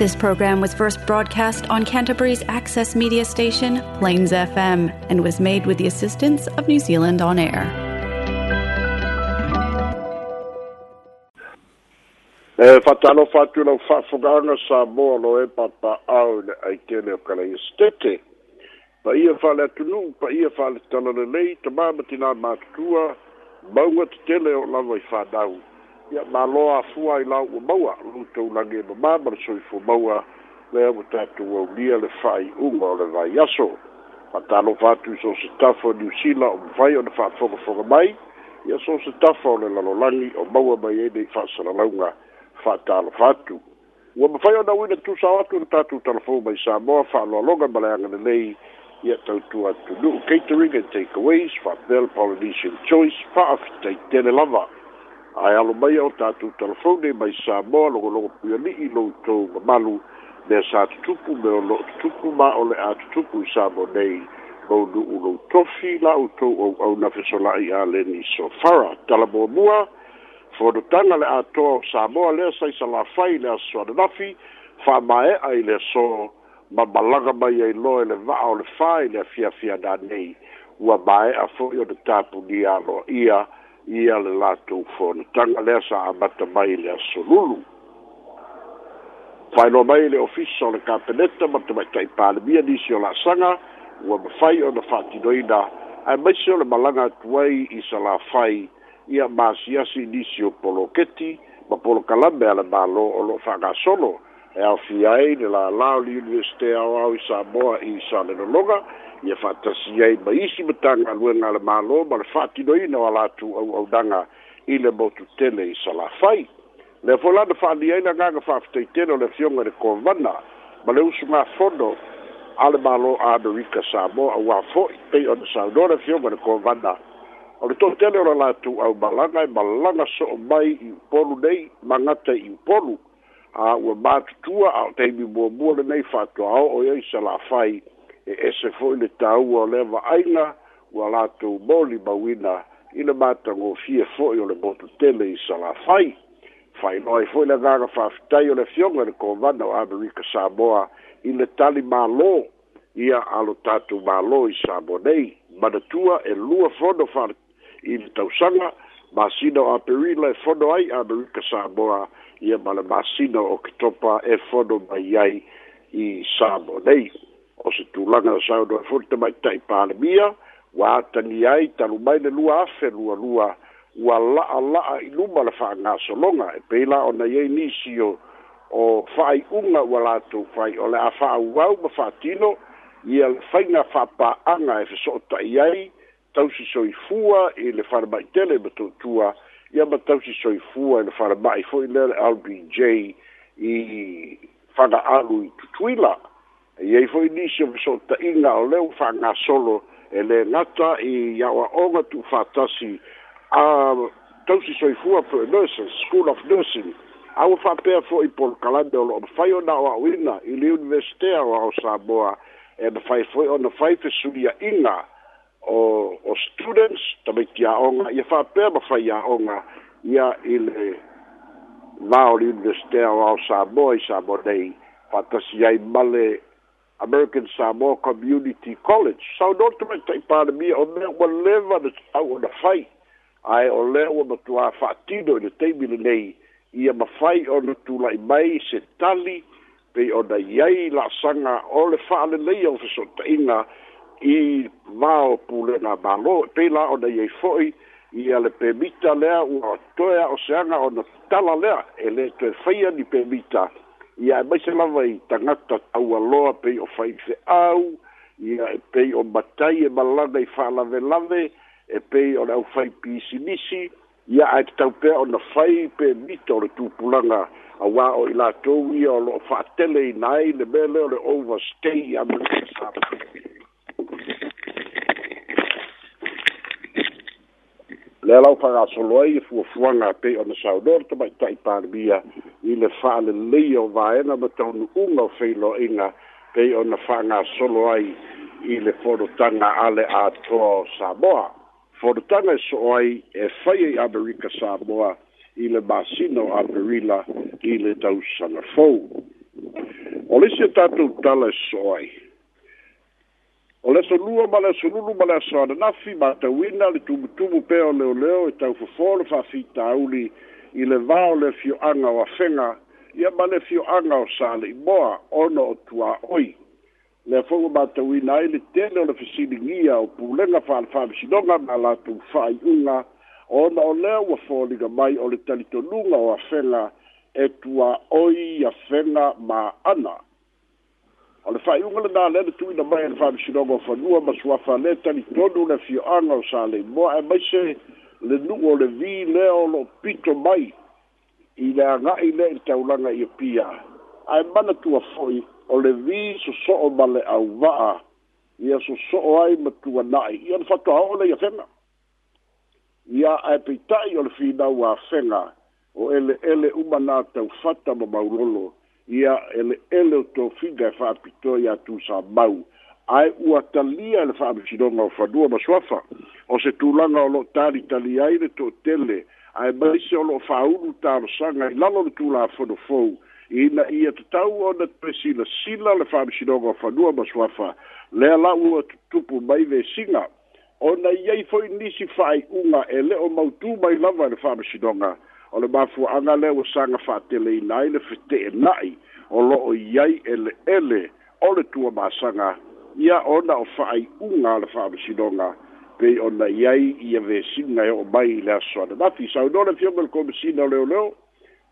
This program was first broadcast on Canterbury's access media station, Plains FM, and was made with the assistance of New Zealand On Air. E whatalo whatu lau whawhunganga sa moa lo e papa au le ai tele o kalei stete. Pa ia le tunu pa ia te talalelei, tamamatina mātua, maunga te tele o lawa i fa dau ia māloa afua ai lau ua maua lutou lage mamā ma le soifua maua lea ua tatou aulia le fa'ai'uga o le vaiaso fatalofa atu i so se tafa o niusila o mafai ona fa'afogafoga mai ia so se tafa o le lalolagi o maua mai ai nei fa'asalalauga fa'atalofa atu ua mafai ona uina tusa atu le tatou talafou mai samoa fa'aloaloga ma le agalelei ia tautua atunu'u catering and takeaways fa'apea le polynesian choice fa'afitaitele lava ae alo mai a o tatou telefone mai sa moa logologo puialii loutou mamalu mea sa tutupu me o loo tutupu ma o le a tutupu i sa mo nei maunu'u lou tofi la outou auau na fesola'i a leni sofara talamuamua fonotaga le atoa o sa moa lea saisalafai le asoananafi fa'amae'a i le aso mamalaga mai ai loa i e le va'a o le fā i e le afiafia nanei ua mae'a fo'i o le tapunia aloa ia ia le latou fonotaga lea sa amata mai le asolulu faailoa mai le ofisa o le kapeneta ma tamaitaʻi palemia nisi o la'asaga ua mafai ona fa'atinoina ae maise o le malaga atu i salafai ia masiasi nisi o poloketi ma polokalame a le mālō o lo'o fa'agasolo e aofia ai le lālā o le universite aoao i samoa i salenologa ia faatasi ai ma isi matagaluega a le mālō ma le faatinoina o a latu auaudaga i le motutele i salafai lea foi lana faaaliai lagaga faafetaitele o le afioga i le kovana ma le usu gafono a le mālō amerika samoa auā fo'i pei ona saunoa le afioga i le kovana o le toʻatele o la latu aumalaga e malaga so'o mai i upolu nei magata i upolu a ua matutua a o taimi muamua lenei fa'atoao o iai salafai e ese fo'i le tāua o le ava'aina ua latou moli mauina i le matagofie fo'i o le mototele i salafai fainoai fo'i le agaga fa'afitai o le fioga i le kovana o amerika samoa i le tali mālō ia alo tatou mālō i samoa nei manatua e lua fono fa i le tausaga masina o aperila e fono ai amerika samoa ia ma le masina o ke topa e fono mai ai i samo nei o se tulaga o saono e foli tamaitai palemia ua atani ai talu mai le lua afe lualua ua la'ala'a i luma le fa'agasologa e peila ona iai nisi o o fa'ai'uga ua latou fai o le a fa'auau ma fa'atino ia le faiga fa'apa'aga e feso'ota'i ai tausisoifua i le falema'itele ma toutua ia matausi soifua ina faramaʻi foʻi lea le rbj i faga'alu i tutuila iai foʻi nisi ofa so ota'iga o lea ua fa'agasolo e lē gata i aʻoaʻoga tuufatasi a tausi soifua fo a nurses school of nursing aua fa'apea fo'i polokalame o loo mafai ona aʻoaʻoina i le universitea o ao saboa e mafai foʻi ona fai fesuliaʻiga o, o students tamai ki aonga ia whapea ma whai aonga ia i le vao le universitea o au Samoa i Samoa nei whatasi ai male American Samoa Community College sau so, nōtume tai pāna mia o mea ua lewa na tau o na whai ai o lea ua matua whaatino i le teimile nei ia ma whai o na tūlai mai se tali pei o na iei la sanga o le whaale leia o fesotainga ia i vao pule na balo pe la o dei foi i ale pe mita le o toia o seanga o na tala le e le te feia ni pe mita i a e mai se lava i tanga ta au alo e pe o fai se au i pe o batai e malanga i fa lave lave e pe o le au fai pisi nisi i a e tau pe o na fai pe mita o le tupulanga a wā o i la tōwia o lo fātele i nai le mele o le overstay i amelisa sāpere. le lau fa'asolo ai e fuafuaga pei ona saudor tamaita'i palemia i le fa'alelei o vaena ma taunu'uga o feiloaʻiga pei ona fa'agasolo ai i le folotaga a le atoa o samoa folotaga e so'o ai e fai ai amerika samoa i le masina o aperila i le tausaga fou o lesi a tatou tala e so'o ai o le solua ma le asolulu ma le asoananafi ma tauina le tumutumu pea o leoleo e taufofō le fa'afitauli i le vā o le fio'aga o afega ia ma le fio'aga o sāle'imoa ona o tuā'oi lea fo'i ua matauina ai le tele o le fesiligia o pulega fa'alefa'amisinoga ma latou fa'ai'uga ona o lea ua foliga mai o le talitonuga o afega e tuā'oi afega ma ana o le fa'aiuga lenā lea le tuuina mai e le fa'amisinoga o fanua ma suafa lē talitonu le fio'aga o sa leimoa e maise le nu'u o le vi lea o lo'o pito mai i le aga'i le i le taulaga ia pia ae manatua fo'i o le vi soso'o ma le auva'a ia soso'o ai ma tuana'i ia le fatoaho'o le ia fega ia ae peita'i o le finau afega o ele ele uma na taufata ma maulolo ma ia ele ele o tofiga e sa bau ae ua talia le fa'amasinoga o fanua ma suafa o se tulaga o lo'o talitali ai le to'atele ae maise o lo'o fa'aulu talosaga i lalo le fo ina ia tatau ona sila le fa'amasinoga o fanua ma suafa lea la'u ua tutupu mai lesiga ona iai fo'i nisi fa'ai'uga e o mautū mai lava i le fa'amasinoga o le mafuaaga lea ua saga fa'ateleina ai le fetenai e o lo'o i ai eleele o le tuamasaga ia ona o fa'ai'uga a le fa'amasinoga pei ona i ai ia vesiga e o'o mai i le aso ane mafi saunoa le fioga le komasina o leoleo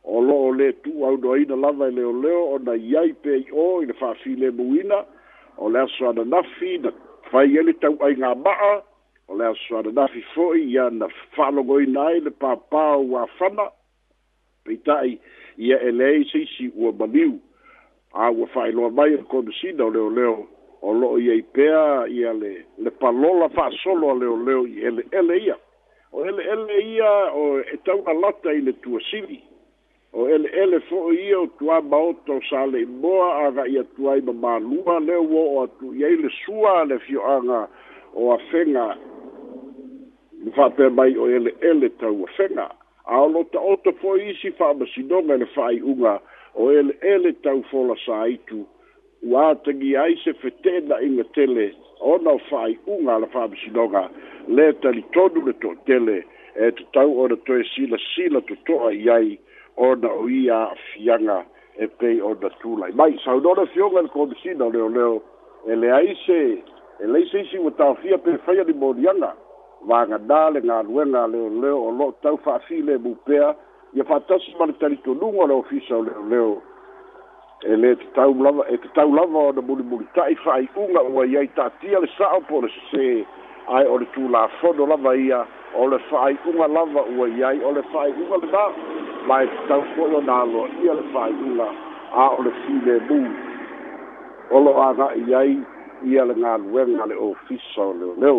o lo'o lē tu'uaunoaina lava e leoleo ona i ai pei o i le fa'afilemuina o le aso ananafi na fai ele tau'ai gā ma'a o le asoananafi fo'i ia na fa'alogoina ai le papa ua fana peita'i ia e leai se isi ua maliu a ua fa'ailoa mai e komisina o leoleo o lo'o iai pea ia le le palola fa'asolo a leoleo i eleele ia o eleele ia o e taunalata i le tuasili o eleele fo'i ia o tuā maota o sale'i moa aga'i atu ai mamālua le uo'o atu iai le sua le fio'aga o afega fape mai o ele ele tau a fenga. A ono ta oto po isi fa masinonga le fai unga o ele ele tau fola sa aitu. Ua tangi ai se fetena inga tele ona o fai unga la fa masinonga le tali tonu le to tele e te tau ona to e sila sila tu toa iai ona o ia fianga e pei ona tūlai. Mai, sau nona fionga le komisina leo leo ele aise ele aise isi wa tau fia pe faya ni morianga vaga dale nga luenga le le o lo tau fa file bu pea ye fa tas mar tari to lungo le ofisa le le e le tau lava e te tau lava o na muli muli tai fa i unga ua ia i tatia le sao po le se ai o le tu la fono lava ia o le fa i unga lava ua ia i o le fa i unga le da ma e te tau fono na lo ia le fa i unga a o le file bu o lo a ga i ia le ngā luenga le ofisa le le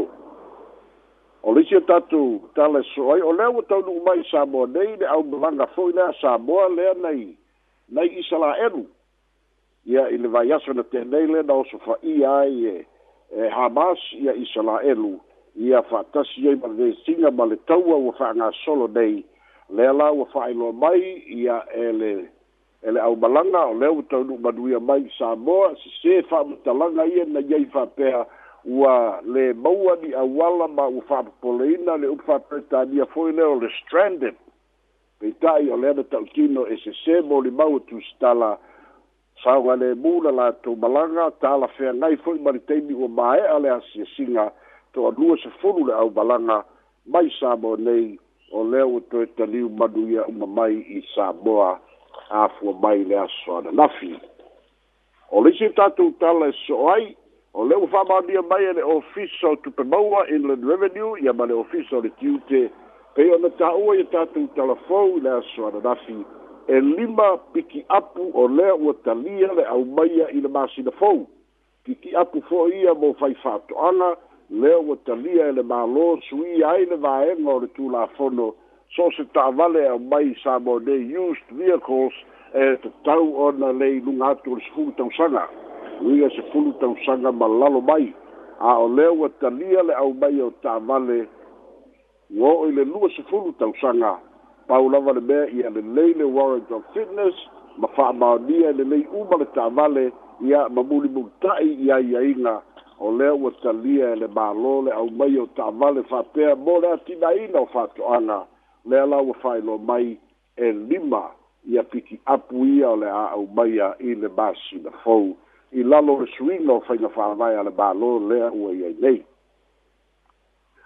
o le sia tatou talasoai o lea ua taunuu mai samoa nei le aumalaga fo'i lea samoa lea nai nai isalaelu ia i le vaiaso na tenei le na oso fa'ia ai e e hamas ia isalaelu ia fa'atasi ai ma le vesiga ma le taua ua fa'agasolo nei lea la ua fa'ailoa mai ia ele e le e aumalaga o lea ua taunuu manuia mai samoa sesē fa'amatalaga ia e na iai fa'apea ua le maua ni auala ma ua fa'apopoleina le upu fa'apetania foi lea o le stranded peita'i o lea na ta'utino esesē mo limau e tusitala saoga lemu na latou malaga talafeagai fo'i ma li taimi ua māe'a le asiasiga to alua sefulu le ʻau malaga mai samoa nei o lea ua toe taliu manu ia uma mai i samoa afua mai le asoananafi o le isi tatou tala e so'o ai o le ua faamaonia mai e le ofice o tupemaua inland revenue ia ma le ofice o le tiute pei ona taʻua ia tatou talafou i le asoananafi e lima pikiapu o lea ua talia le aumaia i le masina fou pikiapu fo'i ia mo faifaatoʻaga lea ua talia e le mālō suia ai le vaega o le tulafono so se taʻavale aumai sa mo nei used vehicles e tatau ona le iluga atu o le sefulu tausaga tuia sefulu tausaga ma lalo mai a o lea ua talia le au mai o ta'avale ua o'o i le lua sefulu tausaga pau lava le mea ia lelei le warrant of fitness ma fa'amaonia e lelei uma le ta'avale ia ma mulimulita'i i aiaiga o lea ua talia e le mālō le aumai o ta'avale fa'apea mo le atinaina o fa'ato'aga lea la ua fa'ailo mai e lima ia piki apu ia o le a aumaia i le masina fou i lalo le suina o faina faavae a le balo lea ua iai nei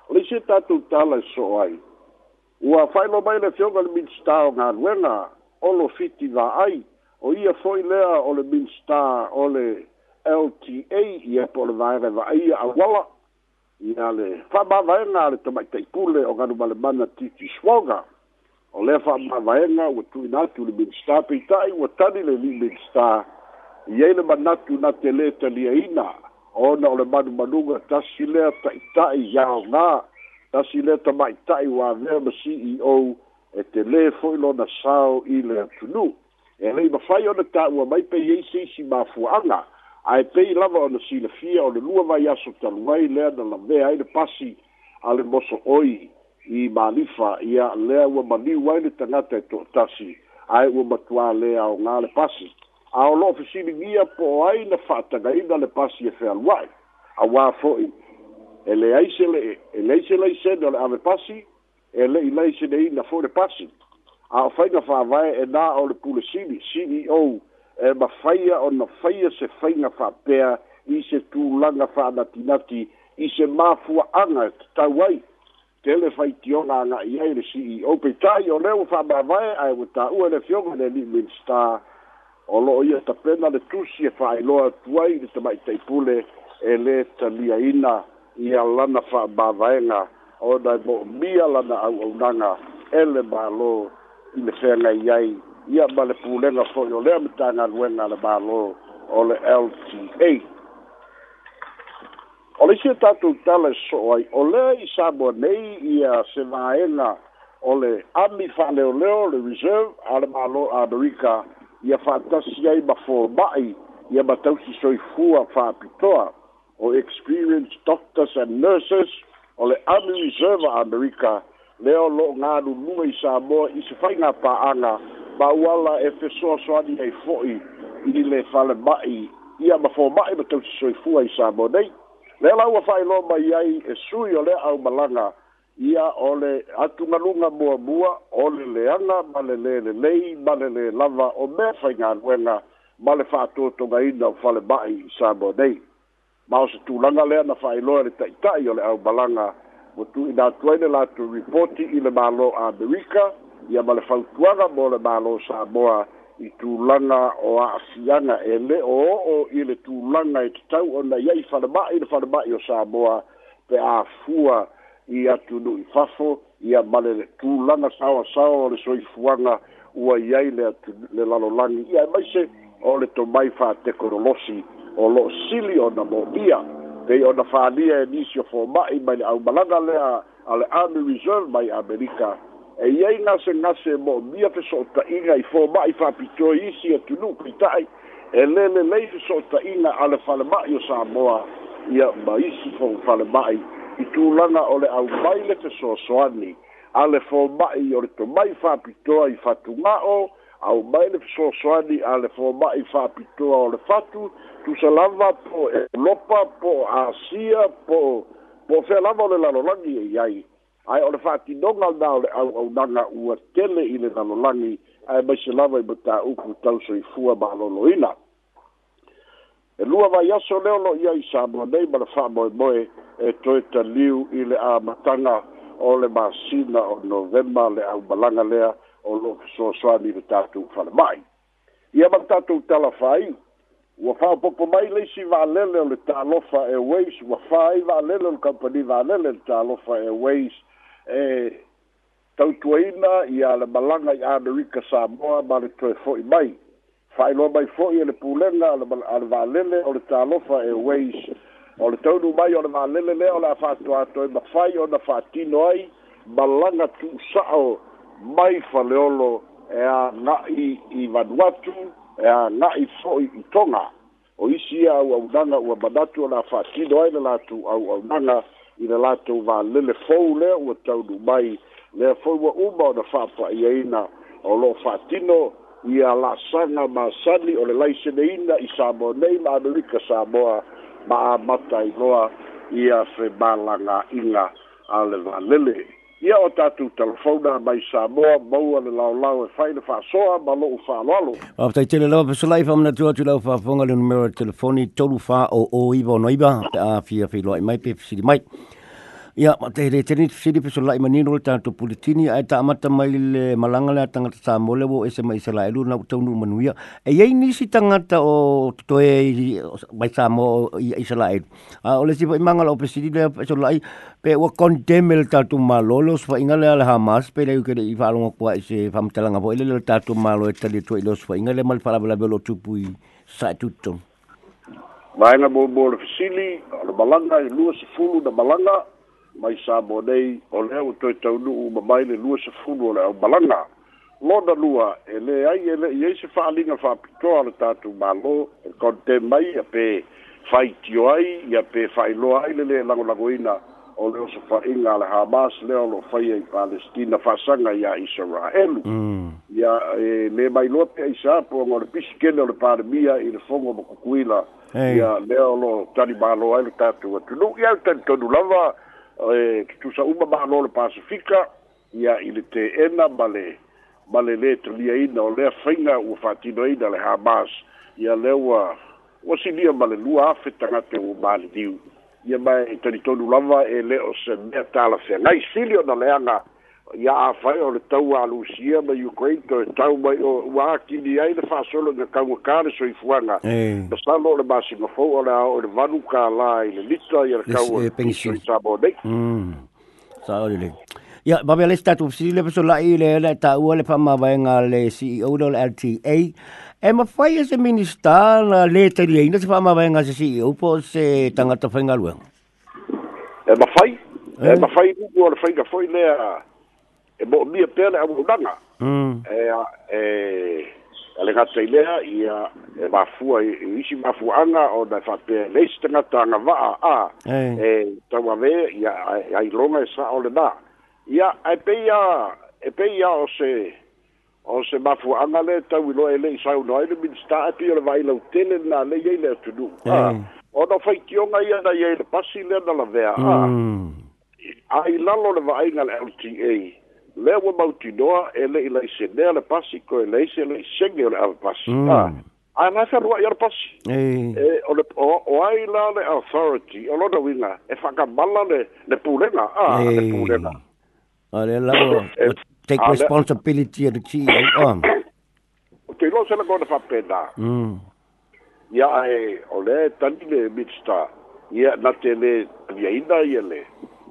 o le isi tatou tala e so ai ua faailo mai le fioga le minista o galuega olo fiti la'ai o ia fo'i lea o le minista o le lta ia po o le vaega va'aia auala ia le fa'amavaega a le tamaitaipule o galu malemana titi swoga o lea fa'amavaega ua tuina atu le minista peita'i ua tali le li minista i ai le manatu na te lē taliaina ona o le manumanuga tasi lea taʻitaʻi iaogā tasi lea tamaʻitaʻi uavea ma ceo e te lē fo'i lona sao i le atunū e lei mafai ona taʻua mai pei e ai seisi mafuaaga ae pei lava ona silafia o le lua vai aso taluai lea na lavea ai le pasi a le moso oi i malifa ia lea ua maliu ai le tagata e toʻatasi ae ua matuā lē aogā le pasi a o lo'o fesiligia po ai na fa'atagaina le pasi e fealua ai auā fo'i e leai se le'e e leai se lai sene o ave pasi e le'i lai seneina fo'i le pasi a o faiga fa'avae e nā o le pulesili ceo e mafaia ona faia se faiga fa'apea i se tulaga fa'anatinati i se mafua'aga e tatau ai tele faitiona aga'i ai le ceo peita'i o lea ua fa'amavae ae ua le fioga le li'i minista Olo o loo ia tapena le tusi e fa'ailoa tuai le tamaʻitaʻipule e lē i ia lana fa'amāwaega ona e mo'omia lana au'aunaga e le e mālō i le feagai ai ia ma le pulega fo'i o lea matagaluega le mālō o le lta o le isi e tatou tala e so'o ai o lea i samoa nei ia se vaega o le ami fa'aleoleo le reserve a le mālō amerika ia faatasi ai ma foma'i ia ma tausi soifua faapitoa o experienced doctors and nurses o le army reserve a america lea o lo'o galuluga i samoa i se faiga pa'aga ma auala e fesoasoani ai fo'i i le falema'i ia ma foma'i ma tausi soifua i samoa nei lea laua fa'ailoa mai ai e sui o lea aumalaga ia ole atungalunga mua mua ole leanga male le le lei male le lava o me fainga nuenga male fatu to ga ina fale bai sabo dei ma o se tulanga le na fai loa le taitai ole au balanga o tu ina tuene la tu reporti ile malo a berika ia male fautuaga mo le malo saboa i tulaga o aafiaga e le o oo i le tulaga e tatau ona iai falema'i le falema'i o saboa pe afua i atu nu i fafo ia male le tūlanga sawa sawa o le soifuanga ua iai le, atu, le lalolangi ia e maise o le tō mai wha te korolosi o lo sili o na mō ia pei o na whānia e nisi o mai le au malanga le a, a le Army Reserve mai Amerika e iai ngase ngase e mō mia te sota inga i fō mai wha pito isi e tunu kuitai e lele lei te sota inga a le whale mai o Samoa ia maisi fō whale mai i tūlanga o le au mai le te soasoani a le fōmai o le tō mai whāpitoa i whatu ngāo au mai le soasoani a le fōmai whāpitoa o le whatu tu sa lava po Europa, po Asia, po po fea lava o le lalolangi e iai ai o le whāti nonga nā o le au au nanga ua tele i le lalolangi ai mai se lava i mata uku tau so i fua mahalolo inak e lua vai aso leo lo ia i samua nei ma le fa'amoemoe e toe taliu i le amataga o le masina o novema le aumalaga lea o loo fesoasoani le tatou falema'i ia ma le tatou talafai ua fa'aopopo mai leisi va'alele o le talofa airways ua fa ai va'alele o le kampani va'alele le talofa airways e tautuaina ia le malaga i amerika samoa ma le toe fo'i mai failoa mai fo'i e le pulega a le valele o le talofa e ways o le taunu mai o le valele lea o le a fa'atoatoe mafai ona fa'atino ai malaga tu'usa'o mai faleolo e aga'i i vanuatu e aga'i fo'i i toga o isi ia auaunaga ua manatu o le a fa'atino ai le latou auaunaga i le latou valele fou lea ua taunu mai lea fou ua uma ona fa'afa'iaina o lo'o fa'atino ia la'asaga ma sani o le laiseneina i samoa nei ma amelika samoa ma amata igoa ia femālagaʻiga a le valele ia o tatou talafona mai samoa maua le laolao e fai le fa'asoa ma lo'u fa'aloalo afataitele lava pesolai faamanatu atu lau faafoga le numero le telefoni tolu fa oo iva o noiva pe afia feiloa'i e mai pe fesili mai Ia ma te hele tu siri pe sola imani no ta to pulitini ai ta amata mai le malanga le tangata sa mole wo ese elu na tau nu manuia. Ya. E ei si tangata o to mai sa mo i sala elu. A ole si manga lo pesidi le pe sola ai pe wa condemn ta to malolo so inga le ala hamas pe le ke i fa longa kwa ese fam ele le ta malo e tali to ilo so inga le mal fala bela belo tupui sa e tutong. Vaenga bo bo fisili, ala malanga i lua sifulu na malanga, mai sa mo nei o le o to to nu ma mai le lua se fulu le o balanga lo da lua e le ai e le ye se fa linga fa to al tatu malo e kon te mai a pe fai tio ai ya pe fai lo ai le le lango lango ina o le o se fa inga le Hamas le o lo fai e Palestina fa sanga ya Israelu. ya mm. e le mai lo pe ai sa po ngor le pisikele o le parmia i le fongo mo kukuila ya le o lo tali malo ai le tatu atu lu ya tatu lava ya Eh, e tutusa'uma ma'alole pasifika ia i le teena ma le ma le lē taliaina o lea faiga ua fa'atinoaina le hamas ia lea ua ua silia ma le lua afe tagata ua maliliu ia mae talitonu lava e lē o se mea talafeagai sili ona leaga ya afai o le tau alusia ma ukraine to le tau mai o ua akini ai le fa'asolo ga kauga so soifuaga na salo o le masiga fou o le ao o le vanu la i le lita eh, mm. ia le kauasabonei saolile ia mamea le statu fasili le fasola'i i lea le ta'ua le fa'amavaega le ceo le o le lta e mafai e se minista na lē taliaina e se fa'amavaega se ceo po se tagata faigaluega e mafai e eh? mafai nugu o le faiga foi lea e bo mi pe le au danga mm e a e ale ga sei le a i e ba fu ai i si ma fu anga o da fa pe le stanga tanga va a a e ta wa ve i ai longa sa o le da i a e pe ia e pe ia e o se o se ma fu anga le ta wi lo ele sa u no ele bin sta a pe le vai lo tene na le ye le tu du a o da fa ki onga ia da ye le pasi le da la ve a a mm. ai lalo le vai nga le LTA le ua mautinoa e le'i la'i senea le pasi koe lei se le'i sege o le ava pasi ae gaka aluai ala pasi e o le o ai la le authority o lona uiga e fa'akamala le le pulega ah, a le pulega o e, le lao take responsibility of the ceo o te iloa selega ona fa'apena mm. ia ae o lē tani le minister ia na te lē aviaina ia lē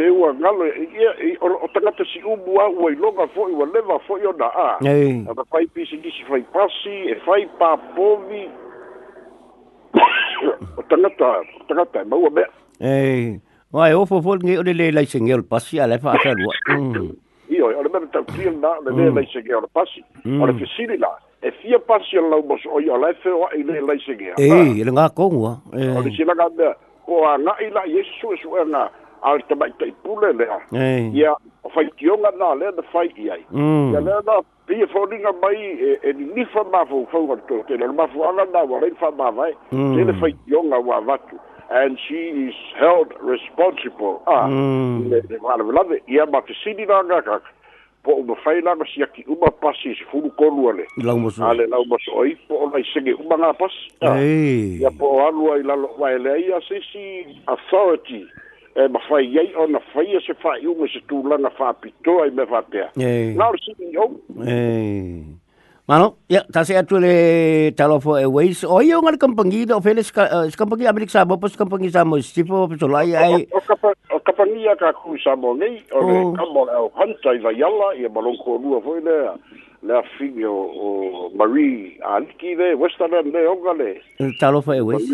se ua ngalo e ia e o tangata si umu a ua ilonga fo i wa lewa fo i ona a a ta fai pisi nisi fai pasi e fai pa povi o tangata o tangata e maua mea ei Wai, ofo fo ngi o le le lai singe o pasi a le fa asa lua. Iyo, o le mene tau tia na le le mm. lai singe o le pasi. Mm. O le fesiri la, e fia pasi a lau mos o i o le fe o i le lai singe. Ei, ele ngā kongua. O le sila ka mea, ko a ngai la Yesu e su e ngā. a le tamaʻitai pule lea ia o faitioga na lea na fai i ai mm. ia lea na pia foliga mai e ninifa mafaufauga le totele le mafuala na ua lai le faamavae eh? mm. se le faitioga ua vatu and she is held responsible a ah, mm. le faalavelave ia ma fesili lagakaka po uma fai laga siaki uma pasi sefulu kolu ale a le laumaso ai po o laisege uma ga pasi ah, ia po o alu ai lalo uae leai a sisi authority e ma fai ye on a fai e se fa yu mo se tu la na fa pito ai me fa pe na o se yo eh mano ya ta se atu le talofo eh, e ways o yo ngal kampangi do feles ka kampangi amerik sa bo pos kampangi sa mo si po pos la ya ai o kampangi ya ka ku sa mo nei o le oh. kamol o hanta i va yalla e malon ko lu fo le le figlio o marie aliki de westerland le ongale talofo e ways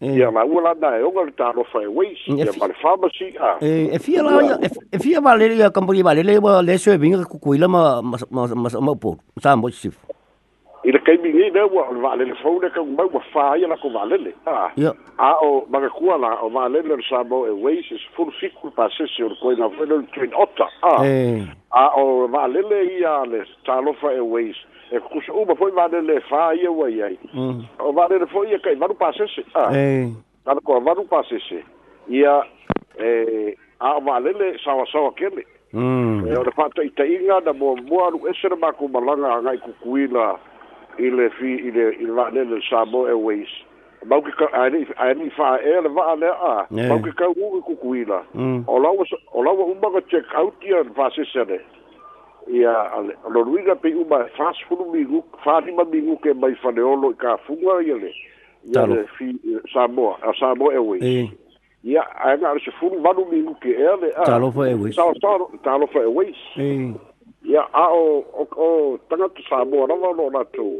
Eh. ia maua lana e oga le talofa e weis ia ma le famasi a eh, e fia la e fia valele ia kampani valele ua leso e vinga ka kukuila ma ma por sa mo sisifu i le kaimigi lea ua o le vaalele fau le kaumai ua fā ia lako vaalele a a o magakua la o vaalele le sa mo e weis e sefulu fiku le pasesi o le koiga foi le le tuin ota a eh. a o vaalele ia le talofa e weis e kusa uba foi vale le fa ia wai ai mm. o vale le foi e kai varu pase se ah eh vale ko varu pase se ia e a vale le sa sa kele mm e o fa ta ita inga da mo mo aru ese ma ku malanga ngai kukuila ile fi ile il vale le sa mo e ways mau ki ka ai ni fa e le va le a mau ki ka u kukuila mm. o lau o lau umba ka check out ia fa se se le ia lo ruiga pe uma fas fulu mi gu fa ni ma mi gu ke mai fa de olo ka funga ia le ia le fi eh, sa a sa mo e we ia a na le se fulu va no mi gu ke ia eh, le a talo fa e we sa sa talo fa e eh. we ia a o o o tanga tu sa mo na lo na tu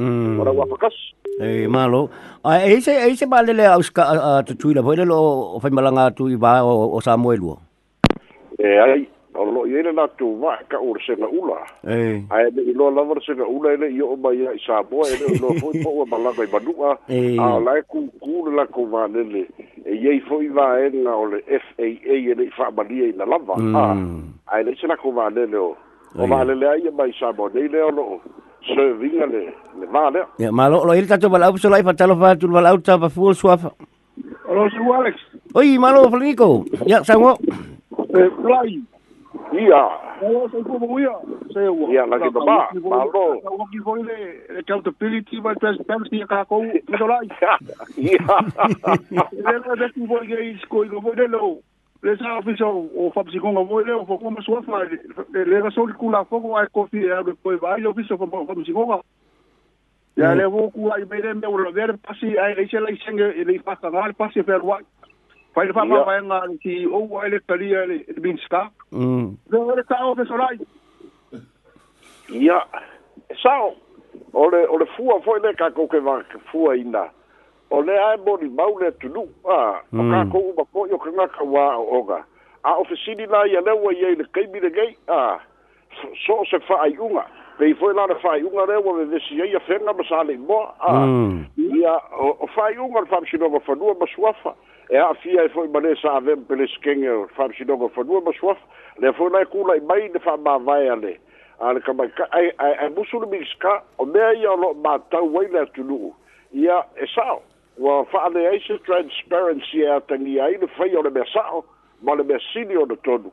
mm. ora wa pakas e malo a e se e se vale le aus ka tu tu le lo fa malanga tu i va o sa e ai o lo ia le latou vaeka'u o le segaula ae le iloa lava le segaula ele i o'o mai a i saboa ele o iloa fo'i po'u e malaga i manu'a a o lae kūkū le lakou valele e iai fo'i vaega o le faa ele i fa'amalia ina lava a ae le'i se lakou valele o o valele ai e mai saboa nei lea o lo'o serviga le le valea ia malo lo i le tatou vala'u pesola'i fatalofa atu le vala'u tapafua le suafa alo seu alex oi malo faleniko ia saugo e lai Ia. Oa sa ko mo ia. Se oa. Ia la ki ta ba. Ba lo. O ki voi le accountability vai transparency ka ko mi do lai. Ia. Le la de ki voi ge isko i go de lo. Le sa ofiso o fa psi konga voi le o fo koma sua fa le la so ku la fo ko ai ko fi e ko vai ofiso fo fa psi konga. Ya le vo ku ai be de me o lo ver pasi ai le se la isenge le fa ka gal pasi fer wai. Fai le whamau mai ngā ni ki ou ai e le taria le minsta. Mm. Nō le tāo te sorai. Ia, e sao, ole, ole fua fōi le kākou ke wā ke fua ina. O le ae mori mau le tunu, a, o kākou mm. uma kōi o ka ngaka wā o oga. A ofisini la ia lewa ia i le keimi le gei, a, so se whaai unga. Pei fōi la le whaai unga lewa me vesi ia whenga masale i mō, a, mm. ia, o whaai unga le whamsinoma whanua masuafa. Mm e a fia e foi mane sa avem pele skenge fam si dogo fo duo basuaf le foi na kula i mai de fam ba vai ale ale ka ba ka ai ai ai busu no miska o mea ia lo ma tau wai la tulu ia e sao wa fa ale ai se transparency e a tangi ai le fai o le mea sao ma le mea sini o le tonu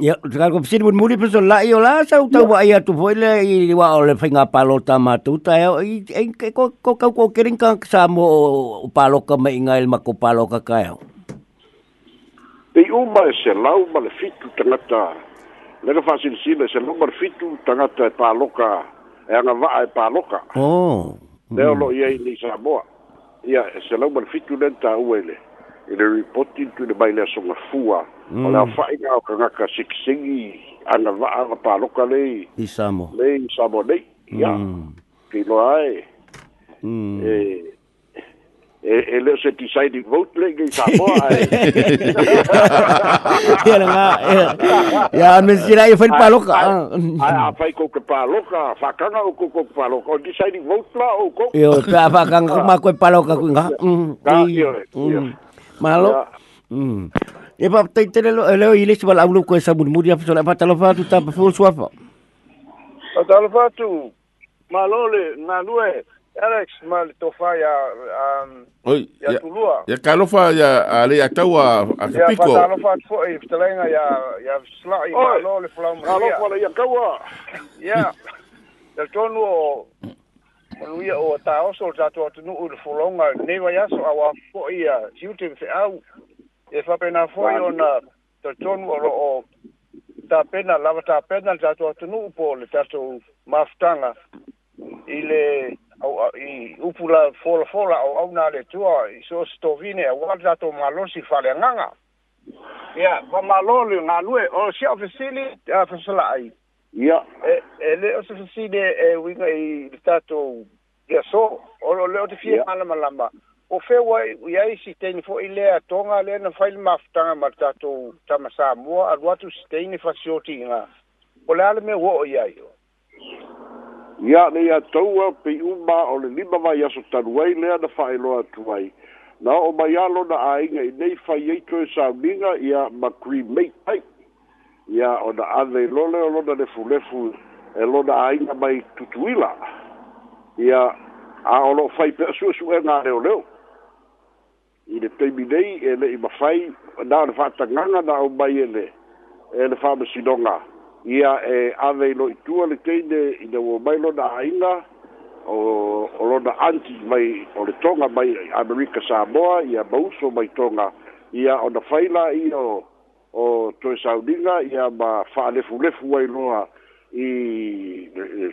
Ya, kalau kopsini pun mudi pun sol ya lah. la saya tahu wa ya. ia tu boleh i oleh fengah palo tama tu ta yo kau kau kau ko kering ka sa palo kau mengail makup palo kau kau. yo. Pe u ma fitu fasil si le se lau palo ka yang anga palo ka. Oh. Dia hmm. lo ia ini ni sa mo. Ia se lau fitu ta reporting tu the baile semua fua. Mm. o le afa'i ka okagaga sigisigi ana va'a la paloka lei i samo lei samo nei ia ya. mm. kiloa ae mm. e eh, e eh, se deciding vote le ke sa mo ai ya nga ya, ya men sira e fai paloka a ko ke paloka fa kanga o ko ko paloka deciding vote la o ko yo pa fa kanga ma ko paloka ku nga malo E pa tai tele lo e o ile sima laulo ko sa mun muri afa na pa talofa tu ta pa fu suafa. pa talofa fa tu. Malole na lue Alex mal to fa ya um Oi, ya tulua. Ya kalofa ya ale ya tawa a pico. Ya pata lo fa fo e telenga ya ya slai malole flam. Kalo fa ya kawa. Ya. Ya tonu o Manuia o tāoso tātua tunu uru fulonga, newa yaso awa po ia, siutim fe au. e fa pena foi ona to tonu o o ta pena lava ta pena ja to tonu po le ta to maftanga ile au i upula fola fola o au na le tua i so stovine a wal ja to malo si fa le nganga ya va malo le na lue o si ofisili a fasala ai ya e e le ofisili e winga i ta to ya so o le o te fie malama lamba yeah o fewa i ai si teini fo i lea tonga lea na faili maafutanga ma tatou tamasa mua a ruatu si teini fa sioti inga. O le ale me uo o iai o. Ia le ia taua pe uma o le lima mai aso taruai lea na fa eloa tuai. Na o mai alo na ainga i nei fa yeito e sa minga i a ma kui mei pai. Ia o na ane lole o lona le fulefu e lona ainga mai tutuila. Ia a o lo fai pe asu asu e nga leo leo i le peimi nei e le'i mafai na o le fa'ataganga na au mai ele e le fa'amasinoga e ia e ave i lo'i tua le teine i le ua mai lona a'aina o o lona anti mai o le toga mai america samoa ia mauso mai toga ia ona fai la'ia o o toe sauniga ia ma fa'alefulefu ai loa i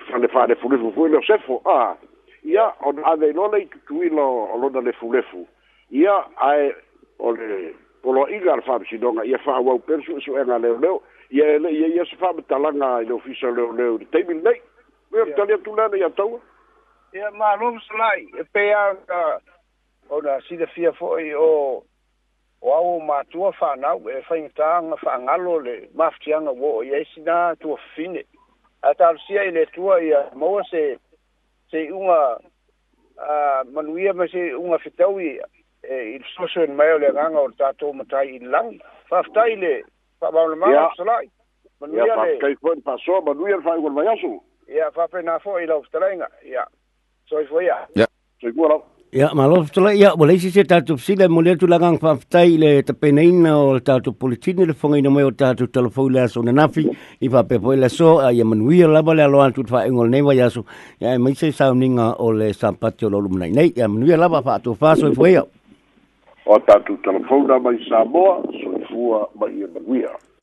fale fa'alefulefu foi leo sefo a ia ona ave i lona i tutuila o lona lefulefu lefu ia ae ole poloaʻiga a le faamasinoga ia faauau pele suʻesuʻega leoleo ia e leʻi ai ia se faamatalaga i le ofisa leoleo i le taimilelei ua le tali atu lana ia taua ia maloa masalai e peaga ona silafia fo'i o o au o matua fanau e faigataga faagalo le mafitiaga ua oo iai sinā tuafafine a talosia i le tua ia maua se se iʻuga manuia ma se iʻuga fetau ia e il soso in mai le ganga or tato matai in lang fa stai le fa ba le mai salai man ya fa kai fo fa so ba lu fa ko mai asu ya fa pe na fo ila uftalenga ya so fo ya ya so ko Ya, lo tula ya boleh sih saya tatu sila mulai tu lagang faftai le tepenain o tatu politine le na mai o tatu telefon le so na nafi i fa pe po le so ya manuia la le lo antu fa engol nei wa ya so ya mai se sa ninga o le sampatio lo lumnai nei ya manuia la fa tu fa so fo ya. o tatu telefona mai Samoa, soifua mai e manuia.